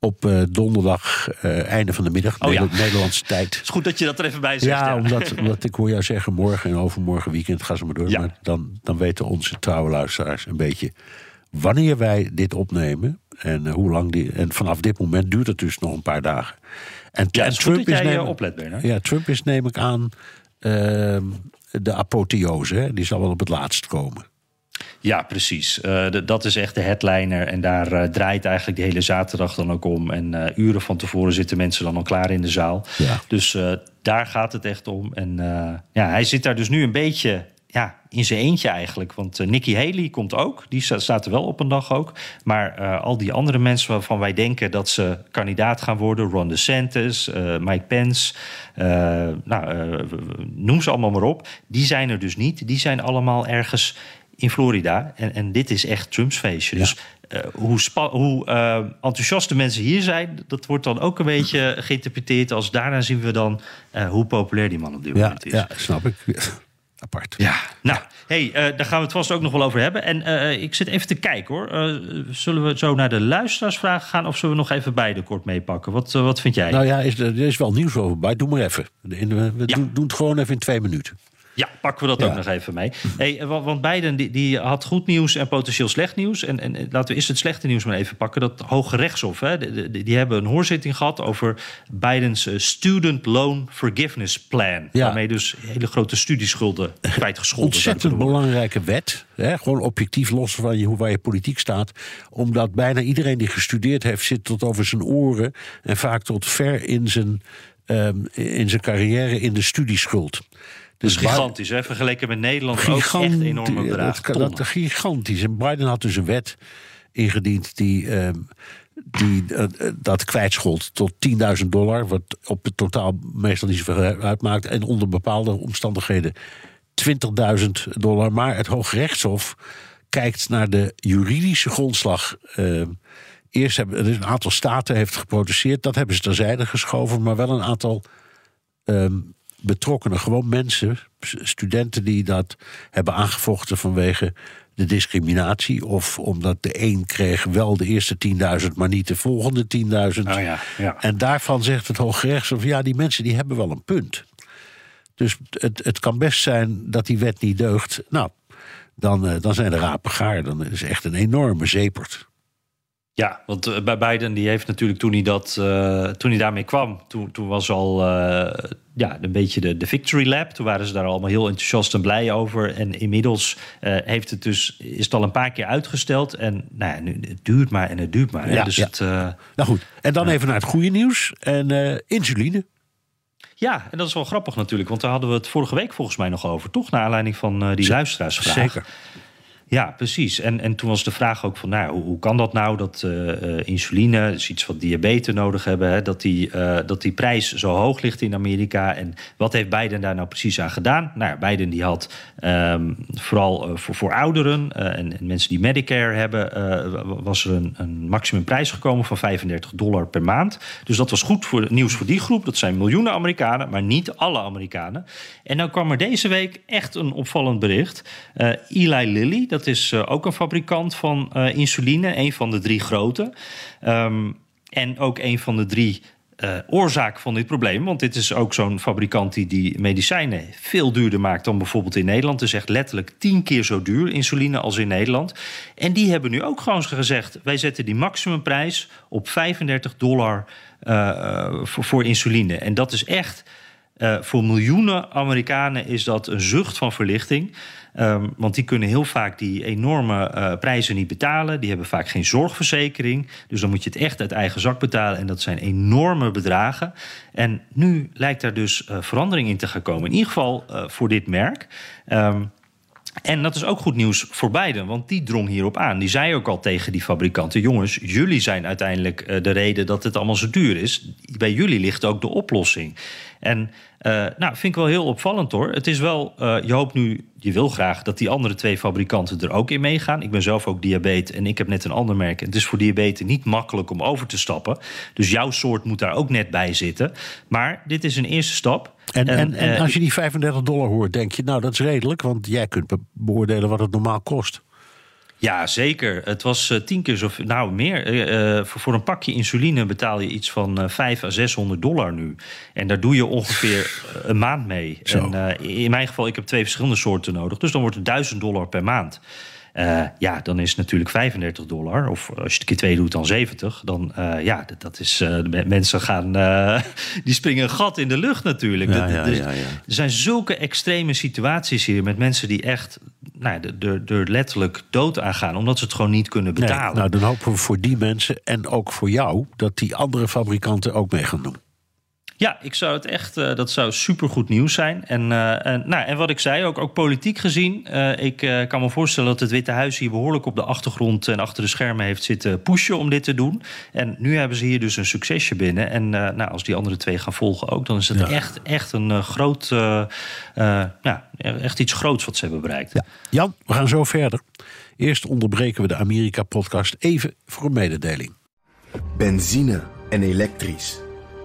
op uh, donderdag, einde van de middag, oh, ja. Nederlandse tijd. Het is goed dat je dat er even bij zegt. Ja, ja. Omdat, omdat ik hoor jou zeggen morgen en overmorgen weekend, ga ze maar door. Ja. Maar dan, dan weten onze trouwe luisteraars een beetje wanneer wij dit opnemen en uh, hoe lang die. En vanaf dit moment duurt het dus nog een paar dagen. En, ja, en Trump is neem, oplet. Ja, Trump is neem ik aan uh, de apotheose. Hè? Die zal wel op het laatst komen. Ja, precies. Uh, de, dat is echt de headliner. En daar uh, draait eigenlijk de hele zaterdag dan ook om. En uh, uren van tevoren zitten mensen dan al klaar in de zaal. Ja. Dus daar gaat het echt om. En ja, hij zit daar dus nu een beetje ja, in zijn eentje eigenlijk. Want uh, Nikki Haley komt ook. Die staat er wel op een dag ook. Maar uh, al die andere mensen waarvan wij denken dat ze kandidaat gaan worden... Ron DeSantis, uh, Mike Pence, nou, noem ze allemaal maar op. Die zijn er dus niet. Die zijn allemaal ergens in Florida. En, en dit is echt Trumps feestje. Ja. Dus uh, hoe, hoe uh, enthousiast de mensen hier zijn, dat wordt dan ook een beetje geïnterpreteerd als daarna zien we dan uh, hoe populair die man op dit ja, moment is. Ja, snap ik. Apart. Ja, nou, hey, daar gaan we het vast ook nog wel over hebben. En ik zit even te kijken hoor. zullen we zo naar de luisteraarsvragen gaan of zullen we nog even beide kort meepakken? Wat, wat vind jij? Nou ja, is, er is wel nieuws over bij. Doe maar even. We ja. doen, doen het gewoon even in twee minuten. Ja, pakken we dat ja. ook nog even mee. Hey, want Biden die, die, had goed nieuws en potentieel slecht nieuws. En, en laten we eerst het slechte nieuws maar even pakken. Dat Hoge Rechtshof, hè, die, hebben een hoorzitting gehad... over Bidens uh, Student Loan Forgiveness Plan. Ja. Waarmee dus hele grote studieschulden kwijtgescholden Ontzettend belangrijke wet. Hè, gewoon objectief los van je, hoe waar je politiek staat. Omdat bijna iedereen die gestudeerd heeft... zit tot over zijn oren en vaak tot ver in zijn, um, in zijn carrière in de studieschuld. Dus gigantisch, hè? vergeleken met Nederland ook echt enorme bedragen. Dat, dat, dat, gigantisch. En Biden had dus een wet ingediend die, uh, die uh, dat kwijtscholdt tot 10.000 dollar... wat op het totaal meestal niet zoveel uitmaakt... en onder bepaalde omstandigheden 20.000 dollar. Maar het Hoogrechtshof kijkt naar de juridische grondslag... Uh, eerst hebben er is een aantal staten heeft geprotesteerd. Dat hebben ze terzijde geschoven. Maar wel een aantal ehm, betrokkenen, gewoon mensen, studenten die dat hebben aangevochten vanwege de discriminatie. Of omdat de een kreeg wel de eerste 10.000, maar niet de volgende 10.000. Oh ja, ja. En daarvan zegt het Hooggerechtshof, ja, die mensen die hebben wel een punt. Dus het, het kan best zijn dat die wet niet deugt. Nou, dan, eh, dan zijn de rapen gaar. Dan is het echt een enorme zepert. Ja, want eh, bij Biden die heeft natuurlijk toen hij, dat, eh, toen hij daarmee kwam, toen, toen was al eh, ja, een beetje de, de victory lap. Toen waren ze daar allemaal heel enthousiast en blij over. En inmiddels heeft het dus, is het al een paar keer uitgesteld. En nou ja, nu, het duurt maar en het duurt maar. hè. Ja, dus ja. Het, Nou goed, en dan even naar het goede nieuws. En insuline. ja, en dat is wel grappig natuurlijk. Want daar hadden we het vorige week volgens mij nog over. Toch? Naar aanleiding van die luisteraarsvraag. Zeker. Ja, precies. En, en toen was de vraag ook van, nou, hoe, hoe kan dat nou dat eh, insuline, dus iets wat diabetes nodig hebben, hè, dat, die, eh, dat die prijs zo hoog ligt in Amerika? En wat heeft Biden daar nou precies aan gedaan? Nou, Biden die had ehm, vooral voor, voor ouderen en, en mensen die Medicare hebben, was er een, een maximumprijs gekomen van 35 dollar per maand. Dus dat was goed voor nieuws voor die groep. Dat zijn miljoenen Amerikanen, maar niet alle Amerikanen. En dan kwam er deze week echt een opvallend bericht. Eli Lilly, dat is eh, ook een fabrikant van eh, insuline, een van de drie grote. Ehm, en ook een van de drie eh, oorzaken van dit probleem. Want dit is ook zo'n fabrikant die die medicijnen veel duurder maakt dan bijvoorbeeld in Nederland. Dus echt letterlijk tien keer zo duur insuline als in Nederland. En die hebben nu ook gewoon gezegd: wij zetten die maximumprijs op 35 dollar voor, insuline. En dat is echt. Voor miljoenen Amerikanen is dat een zucht van verlichting. Ehm, want die kunnen heel vaak die enorme eh, prijzen niet betalen. Die hebben vaak geen zorgverzekering. Dus dan moet je het echt uit eigen zak betalen. En dat zijn enorme bedragen. En nu lijkt daar dus eh, verandering in te gaan komen. In ieder geval eh, voor dit merk. Ehm, en dat is ook goed nieuws voor Biden, want die drong hierop aan. Die zei ook al tegen die fabrikanten: jongens, jullie zijn uiteindelijk de reden dat het allemaal zo duur is. Bij jullie ligt ook de oplossing. En eh, nou, vind ik wel heel opvallend hoor. Het is wel, eh, je hoopt nu, je wil graag dat die andere twee fabrikanten er ook in meegaan. Ik ben zelf ook diabetes en ik heb net een ander merk. Het is voor diabetes niet makkelijk om over te stappen. Dus jouw soort moet daar ook net bij zitten. Maar dit is een eerste stap. En, en, en eh, als je die 35 dollar hoort, denk je, nou dat is redelijk. Want jij kunt be- beoordelen wat het normaal kost. Ja, zeker. Het was eh, tien keer zoveel. Nou, meer. Eh, eh, voor, voor een pakje insuline betaal je iets van eh 5 à 600 dollar nu. En daar doe je ongeveer een maand mee. Zo. En in mijn geval, ik heb twee verschillende soorten nodig. Dus dan wordt het 1000 dollar per maand. Eh, ja, dan is het natuurlijk 35 dollar. Of als je het keer twee doet, dan 70. Dan, eh, ja, dat, dat is... eh, mensen gaan... die springen een gat in de lucht natuurlijk. Ja, Dat- ja, dus ja. Er zijn zulke extreme situaties hier... met mensen die echt nou, er- er er letterlijk dood aan gaan... omdat ze het gewoon niet kunnen Nee, betalen. nou, dan hopen we voor die mensen en ook voor jou dat die andere fabrikanten ook mee gaan doen. Ja, ik zou het echt, eh, dat zou supergoed nieuws zijn. En, eh, en, nou, en wat ik zei, ook, ook politiek gezien. eh, ik eh, kan me voorstellen dat het Witte Huis hier behoorlijk op de achtergrond en achter de schermen heeft zitten pushen om dit te doen. En nu hebben ze hier dus een succesje binnen. En eh, nou, als die andere twee gaan volgen ook, dan is het Ja. echt, echt een eh, groot, ja, echt iets groots wat ze hebben bereikt. Jan, we gaan zo verder. Eerst onderbreken we de Amerika-podcast even voor een mededeling. Benzine en elektrisch.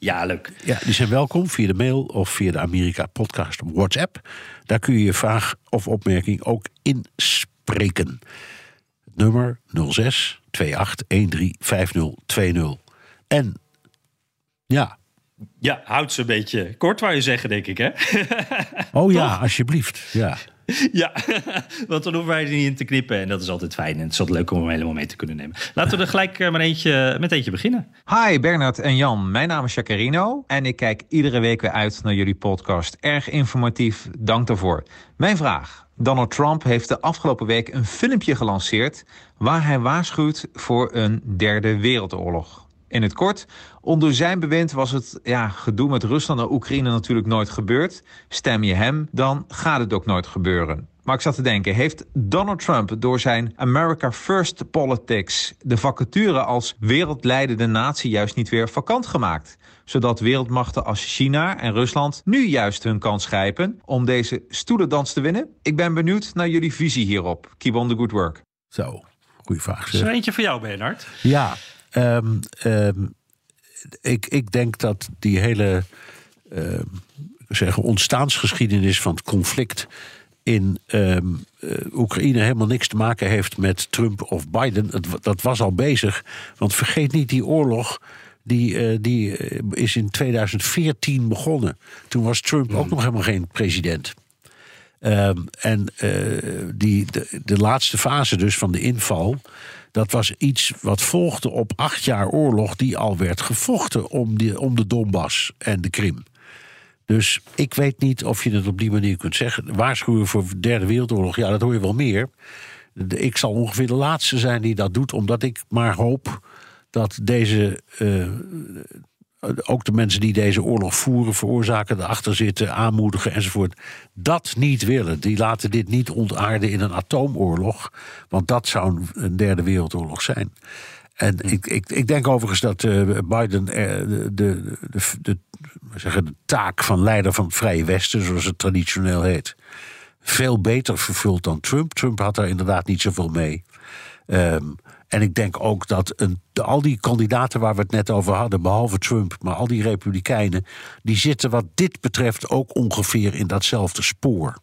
Ja, leuk. ja, die zijn welkom via de mail of via de Amerika-podcast op WhatsApp. Daar kun je je vraag of opmerking ook inspreken. Het nummer 06 28 13 5020. En ja, Ja, houd ze een beetje kort, wou je zeggen, denk ik, hè? oh ja, alsjeblieft. Ja. Ja, want dan hoeven wij er niet in te knippen. En dat is altijd fijn. En het is altijd leuk om hem helemaal mee te kunnen nemen. Laten we er gelijk eh, maar eentje, met eentje beginnen. Hi Bernard en Jan, mijn naam is Jacarino en ik kijk iedere week weer uit naar jullie podcast. Erg informatief, dank daarvoor. Mijn vraag. Donald Trump heeft de afgelopen week een filmpje gelanceerd waar hij waarschuwt voor een derde wereldoorlog. In het kort, onder zijn bewind was het ja, gedoe met Rusland en Oekraïne natuurlijk nooit gebeurd. Stem je hem, dan gaat het ook nooit gebeuren. Maar ik zat te denken, heeft Donald Trump door zijn America First politics de vacature als wereldleidende natie juist niet weer vakant gemaakt? Zodat wereldmachten als China en Rusland nu juist hun kans grijpen om deze stoelendans te winnen? Ik ben benieuwd naar jullie visie hierop. Keep on the good work. Zo, goede vraag. Is er eentje voor jou, Bernard? Ja, um, um, ik, ik denk dat die hele uh, zeggen, ontstaansgeschiedenis van het conflict in um, uh, Oekraïne helemaal niks te maken heeft met Trump of Biden. Het, dat was al bezig. Want vergeet niet, die oorlog die, uh, die is in 2014 begonnen. Toen was Trump ook nog helemaal geen president. Um, en uh, die, de, laatste fase dus van de inval... dat was iets wat volgde op acht jaar oorlog... die al werd gevochten om, die, om de Donbass en de Krim. Dus ik weet niet of je het op die manier kunt zeggen. Waarschuwen voor de Derde Wereldoorlog, ja, dat hoor je wel meer. Ik zal ongeveer de laatste zijn die dat doet, omdat ik maar hoop dat deze. Uh, ook de mensen die deze oorlog voeren, veroorzaken, erachter zitten, aanmoedigen enzovoort, dat niet willen. Die laten dit niet ontaarden in een atoomoorlog, want dat zou een derde wereldoorlog zijn. En ik, ik, ik denk overigens dat uh, Biden uh, de, de, de, de, zeggen, de taak van leider van het Vrije Westen, zoals het traditioneel heet, veel beter vervult dan Trump. Trump had daar inderdaad niet zoveel mee. Um, en ik denk ook dat een, al die kandidaten waar we het net over hadden, behalve Trump, maar al die republikeinen, die zitten wat dit betreft ook ongeveer in datzelfde spoor.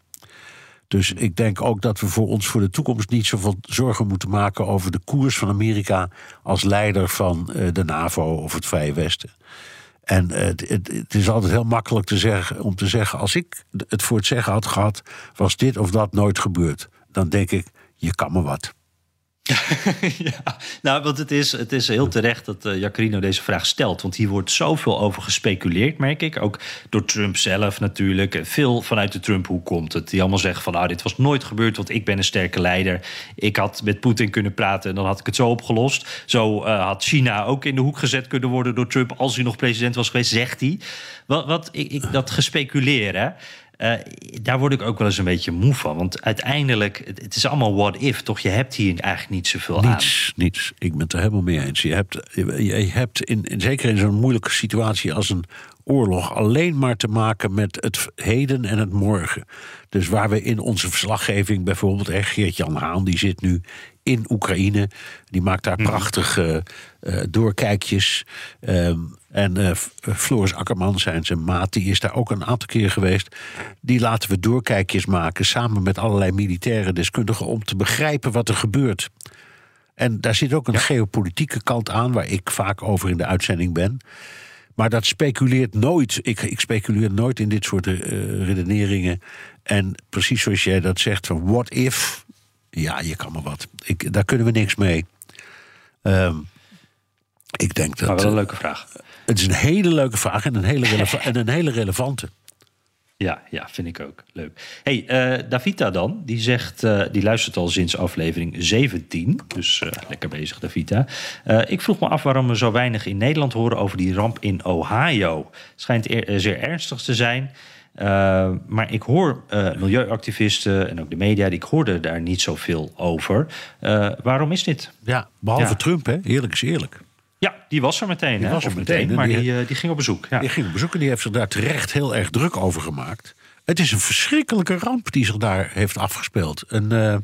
Dus ik denk ook dat we voor ons voor de toekomst niet zoveel zorgen moeten maken over de koers van Amerika als leider van uh, de NAVO of het Vrije Westen. En uh, het, het, is altijd heel makkelijk te zeggen, om te zeggen: als ik het voor het zeggen had gehad, was dit of dat nooit gebeurd. Dan denk ik: je kan me wat. ja, nou, want het is, het is heel terecht dat uh, Jacarino deze vraag stelt. Want hier wordt zoveel over gespeculeerd, merk ik. Ook door Trump zelf natuurlijk. Veel vanuit de Trump, hoe komt het? Die allemaal zeggen van, nou, dit was nooit gebeurd, want ik ben een sterke leider. Ik had met Poetin kunnen praten en dan had ik het zo opgelost. Zo uh, had China ook in de hoek gezet kunnen worden door Trump... als hij nog president was geweest, zegt hij. Wat, wat ik, ik, dat gespeculeren... Uh, daar word ik ook wel eens een beetje moe van. Want uiteindelijk, het, het, is allemaal what if, toch? Je hebt hier eigenlijk niet zoveel niets, aan. Niets, Ik ben het er helemaal mee eens. Je hebt, je, je hebt in, in, zeker in zo'n moeilijke situatie als een oorlog alleen maar te maken met het heden en het morgen. Dus waar we in onze verslaggeving bijvoorbeeld, Geert-Jan Haan, die zit nu in Oekraïne. Die maakt daar mhm. prachtige uh, doorkijkjes. Um, en uh, Floris Akkerman, zijn zijn maat, die is daar ook een aantal keer geweest. Die laten we doorkijkjes maken samen met allerlei militaire deskundigen om te begrijpen wat er gebeurt. En daar zit ook een geopolitieke kant aan, waar ik vaak over in de uitzending ben. Maar dat speculeert nooit. Ik, ik speculeer nooit in dit soort uh, redeneringen. En precies zoals jij dat zegt, van what if. Ja, je kan maar wat. Ik, daar kunnen we niks mee. Um, ik denk dat. Maar wel een leuke vraag. Het is een hele leuke vraag en een hele, en een hele relevante. Ja, ja, vind ik ook. Leuk. hey, uh, Davita dan, die zegt, uh, die luistert al sinds aflevering 17. Dus uh, lekker bezig, Davita. ik vroeg me af waarom we zo weinig in Nederland horen over die ramp in Ohio. Schijnt er, zeer ernstig te zijn. maar ik hoor milieuactivisten en ook de media, ik hoorde daar niet zoveel over. waarom is dit? Ja, behalve Trump, hè? Eerlijk is eerlijk. Ja, die was er meteen. Die was er meteen, maar die, die, die, ging op bezoek. Ja. Die ging op bezoek en die heeft zich daar terecht heel erg druk over gemaakt. Het is een verschrikkelijke ramp die zich daar heeft afgespeeld. Een, uh,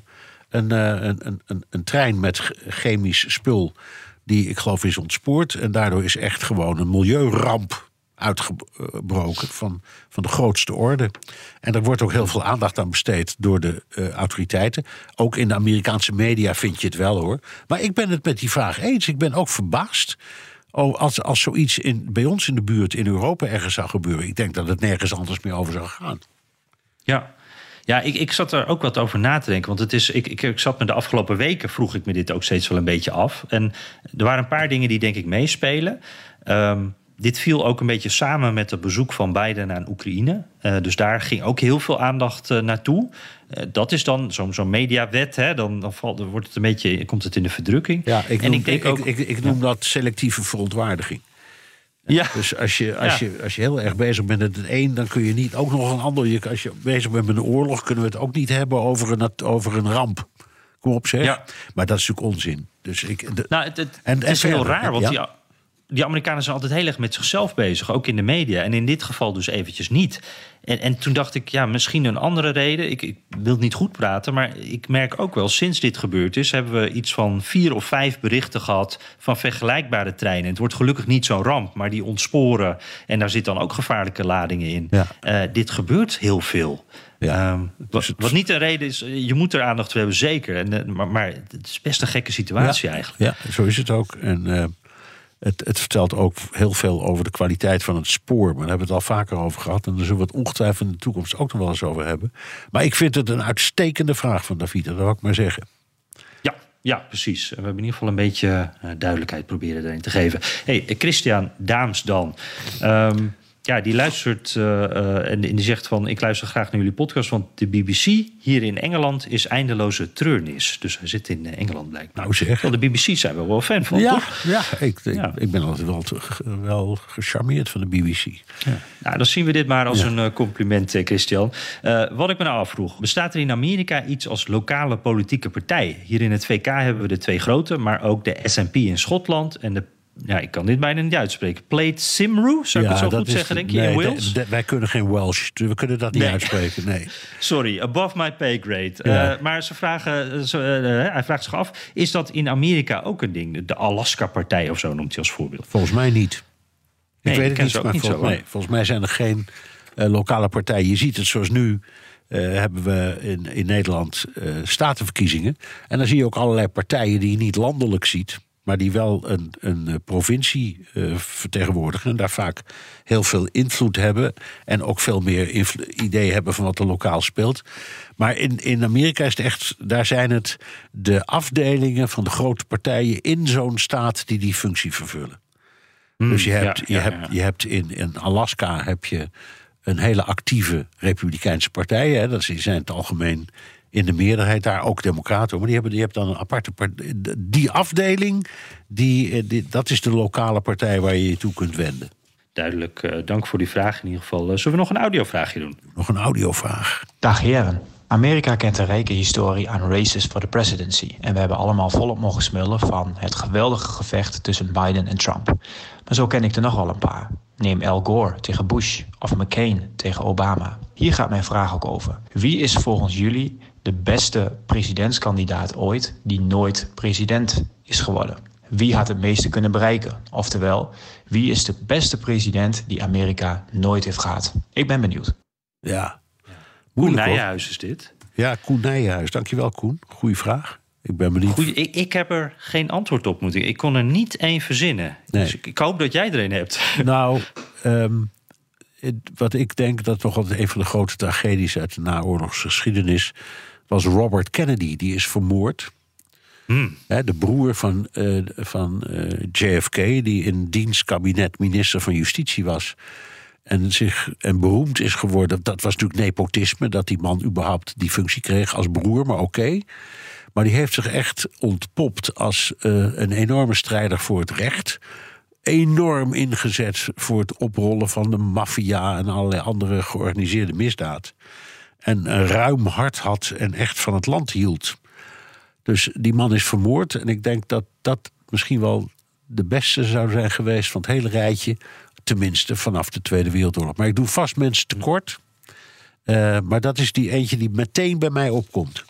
een, uh, een, een, een, trein met chemisch spul die ik geloof is ontspoord. En daardoor is echt gewoon een milieuramp uitgebroken van, van de grootste orde. En er wordt ook heel veel aandacht aan besteed door de uh, autoriteiten. Ook in de Amerikaanse media vind je het wel hoor. Maar ik ben het met die vraag eens. Ik ben ook verbaasd. Oh, als, als zoiets in, bij ons in de buurt in Europa ergens zou gebeuren. Ik denk dat het nergens anders meer over zou gaan. Ja, ja, ik, ik zat er ook wat over na te denken. Want het is, ik, ik, ik zat me de afgelopen weken, vroeg ik me dit ook steeds wel een beetje af. En er waren een paar dingen die denk ik meespelen. Um, dit viel ook een beetje samen met het bezoek van Biden aan Oekraïne. Uh, dus daar ging ook heel veel aandacht uh, naartoe. Uh, dat is dan zo'n zo'n mediawet. Hè? Dan, dan, valt, dan wordt het een beetje, komt het in de verdrukking. Ja, ik, en noem, ik, denk ik, ook, ik, ik, noem ja. dat selectieve verontwaardiging. Ja. Dus als je, als, ja. je, als je heel erg bezig bent met het een, dan kun je niet ook nog een ander. Je, als je bezig bent met een oorlog, kunnen we het ook niet hebben over een, over een ramp. Kom op, zeg. Ja. Maar dat is natuurlijk onzin. Dus ik, de, nou, het, het, en, het is en heel raar, want ja? die, die Amerikanen zijn altijd heel erg met zichzelf bezig, ook in de media. En in dit geval dus eventjes niet. En, en toen dacht ik, ja, misschien een andere reden. Ik, ik, wil het niet goed praten, maar ik merk ook wel, sinds dit gebeurd is, hebben we iets van vier of vijf berichten gehad van vergelijkbare treinen. Het wordt gelukkig niet zo'n ramp, maar die ontsporen. En daar zit dan ook gevaarlijke ladingen in. Ja. Uh, dit gebeurt heel veel. Ja. Um, wat, wat, niet een reden is, je moet er aandacht voor hebben, zeker. En, maar, maar het is best een gekke situatie ja, eigenlijk. Ja, zo is het ook. En uh, het, het, vertelt ook heel veel over de kwaliteit van het spoor. Maar hebben het al vaker over gehad. En daar zullen we het ongetwijfeld in de toekomst ook nog wel eens over hebben. Maar ik vind het een uitstekende vraag van David, dat wil ik maar zeggen. Ja, precies. We hebben in ieder geval een beetje uh, duidelijkheid proberen erin te geven. hey, Christian Daams dan. Um, ja, die luistert uh, uh, en die zegt van... ik luister graag naar jullie podcast, want de BBC hier in Engeland... is eindeloze treurnis. Dus hij zit in Engeland blijkbaar. Nou zeg. Wel, de BBC zijn we wel fan van, ja, toch? Ja, ik, ik, ja. ik ben altijd wel, wel gecharmeerd van de BBC. Ja. Nou, dan zien we dit maar als ja. een compliment, Christian. wat ik me nou afvroeg. Bestaat er in Amerika iets als lokale politieke partij? Hier in het VK hebben we de twee grote... maar ook de SNP in Schotland en de ja, ik kan dit bijna niet uitspreken. Plate Simru, zou ik ja, het zo goed is, zeggen, denk je, nee, in Wales? Wij kunnen geen Welsh, dus we kunnen dat niet nee. uitspreken, nee. Sorry, above my pay grade. Ja. Uh, maar ze vragen, ze, uh, hij vraagt zich af, is dat in Amerika ook een ding? De Alaska-partij of zo noemt hij als voorbeeld. Volgens mij niet. Ik weet het niet, maar niet zo, nee, volgens mij zijn er geen uh, lokale partijen. Je ziet het zoals nu... Uh, hebben we in, in Nederland uh, statenverkiezingen. En dan zie je ook allerlei partijen die je niet landelijk ziet maar die wel een, een provincie uh, vertegenwoordigen en daar vaak heel veel invloed hebben en ook veel meer idee hebben van wat er lokaal speelt. Maar in, in Amerika is het echt, daar zijn het de afdelingen van de grote partijen in zo'n staat die die functie vervullen. Mm, dus je hebt, ja, je, ja, hebt, ja. je hebt in, in Alaska heb je een hele actieve Republikeinse partij. Hè, dat zijn het algemeen in de meerderheid daar ook democraten. Maar die hebben, die hebben dan een aparte partij. Die afdeling, die, die, dat is de lokale partij waar je je toe kunt wenden. Duidelijk, uh, dank voor die vraag in ieder geval. Uh, zullen we nog een audiovraagje doen? Nog een audiovraag. Dag heren. Amerika kent een rijke historie aan races for the presidency. En we hebben allemaal volop mogen smullen van het geweldige gevecht tussen Biden en Trump. Maar zo ken ik er nog wel een paar. Neem Al Gore tegen Bush of McCain tegen Obama. Hier gaat mijn vraag ook over. Wie is volgens jullie de beste presidentskandidaat ooit die nooit president is geworden? Wie had het meeste kunnen bereiken? Oftewel, wie is de beste president die Amerika nooit heeft gehad? Ik ben benieuwd. Ja. Koen Nijhuis is dit. Ja, Koen Nijhuis. Dankjewel, Koen. Goeie vraag. Ik ben benieuwd. Goeie, ik, ik, heb er geen antwoord op moeten. Ik kon er niet één verzinnen. Nee. Dus ik, ik, hoop dat jij er een hebt. Nou, um, het, wat ik denk dat toch altijd een van de grote tragedies uit de naoorlogsgeschiedenis was Robert Kennedy. Die is vermoord. Hmm. He, de broer van, uh, van uh, JFK, die in diens kabinet minister van Justitie was. En, zich, en beroemd is geworden. Dat was natuurlijk nepotisme, dat die man überhaupt die functie kreeg als broer, maar oké. Okay. Maar die heeft zich echt ontpopt als uh, een enorme strijder voor het recht. Enorm ingezet voor het oprollen van de maffia en allerlei andere georganiseerde misdaad. En een ruim hart had en echt van het land hield. Dus die man is vermoord. En ik denk dat dat misschien wel de beste zou zijn geweest van het hele rijtje. Tenminste vanaf de Tweede Wereldoorlog. Maar ik doe vast mensen tekort. Uh, maar dat is die eentje die meteen bij mij opkomt.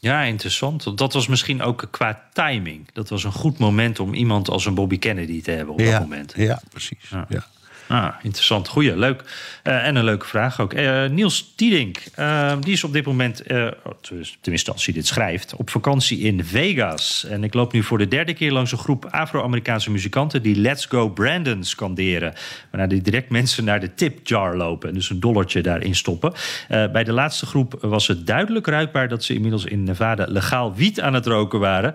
Ja, interessant. Dat was misschien ook qua timing. Dat was een goed moment om iemand als een Bobby Kennedy te hebben op ja, dat moment. Ja, precies. Ja. ja. Ah, interessant. Goeie, leuk. Uh, en een leuke vraag ook. Uh, Niels Tiedink, uh, die is op dit moment, tenminste als hij dit schrijft, op vakantie in Vegas. En ik loop nu voor de derde keer langs een groep Afro-Amerikaanse muzikanten die Let's Go Brandon scanderen. Waarna die direct mensen naar de tip jar lopen en dus een dollartje daarin stoppen. bij de laatste groep was het duidelijk ruikbaar dat ze inmiddels in Nevada legaal wiet aan het roken waren.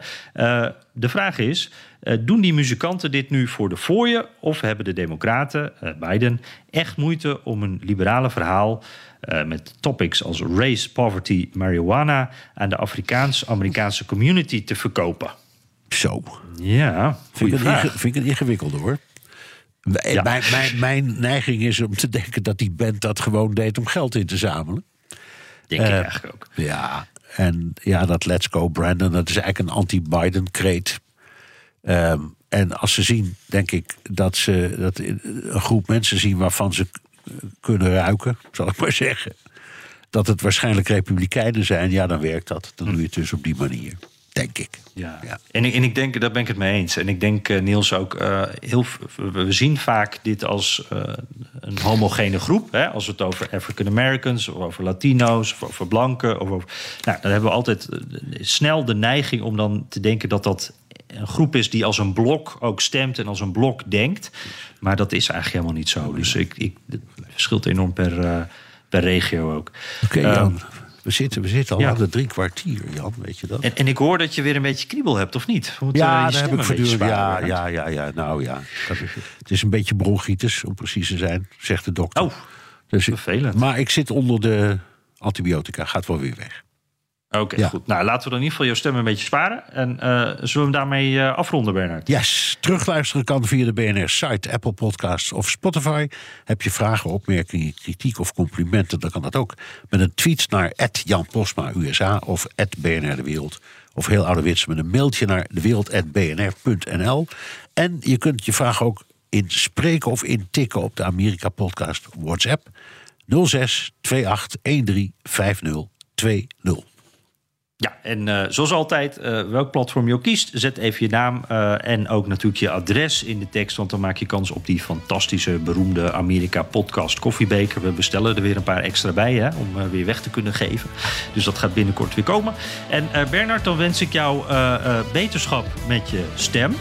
de vraag is. Uh, doen die muzikanten dit nu voor de fooien of hebben de Democraten, uh, Biden, echt moeite om een liberale verhaal uh, met topics als race, poverty, marijuana aan de Afrikaans-Amerikaanse community te verkopen? Zo. Ja, vind ik, vraag. vind ik een ingewikkeld hoor. Ja. Mijn, mijn, mijn, neiging is om te denken dat die band dat gewoon deed om geld in te zamelen. Denk ik eigenlijk ook. Ja, en ja, dat Let's Go Brandon, dat is eigenlijk een anti-Biden-kreet. Um, en als ze zien, denk ik, dat ze dat een groep mensen zien waarvan ze kunnen ruiken, zal ik maar zeggen. Dat het waarschijnlijk republikeinen zijn, ja, dan werkt dat. Dan doe je het dus op die manier. Denk ik. Ja. ja. En, ik, en ik denk, daar ben ik het mee eens. En ik denk, uh, Niels, ook uh, heel. We zien vaak dit als uh, een homogene groep. Hè? Als we het over African Americans, of over Latino's, of over blanken. Of over, nou, dan hebben we altijd snel de neiging om dan te denken dat dat een groep is die als een blok ook stemt en als een blok denkt. Maar dat is eigenlijk helemaal niet zo. Dus ik, ik, het verschilt enorm per, per regio ook. Oké, okay, um, we zitten, we zitten al ja. aan de drie kwartier, Jan, weet je dat? En, en ik hoor dat je weer een beetje kriebel hebt, of niet? Moet, ja, uh, daar heb ik voortdurend. Ja, ja, ja, ja, nou ja. Dat is, het is een beetje bronchitis, om precies te zijn, zegt de dokter. Oh, dus vervelend. Maar ik zit onder de antibiotica, gaat wel weer weg. Oké, okay, ja. goed. Nou, laten we dan in ieder geval jouw stem een beetje sparen. En uh, zullen we hem daarmee uh, afronden, Bernard? Yes. Terugluisteren kan via de BNR-site, Apple Podcasts of Spotify. Heb je vragen, opmerkingen, kritiek of complimenten... dan kan dat ook met een tweet naar Jan Posma USA of BNR De Wereld. Of heel ouderwets met een mailtje naar dewereld.bnr.nl. En je kunt je vraag ook inspreken of intikken op de Amerika-podcast WhatsApp 06 28 13 50 20. Ja, en uh, zoals altijd, uh, welk platform je ook kiest, zet even je naam uh, en ook natuurlijk je adres in de tekst. Want dan maak je kans op die fantastische, beroemde Amerika-podcast koffiebeker. We bestellen er weer een paar extra bij hè, om weer weg te kunnen geven. Dus dat gaat binnenkort weer komen. En Bernard, dan wens ik jou beterschap met je stem.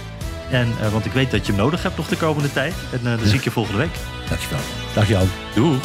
En, want ik weet dat je hem nodig hebt nog de komende tijd. En dan zie ik je volgende week. Dankjewel. Dag Jan. Doeg.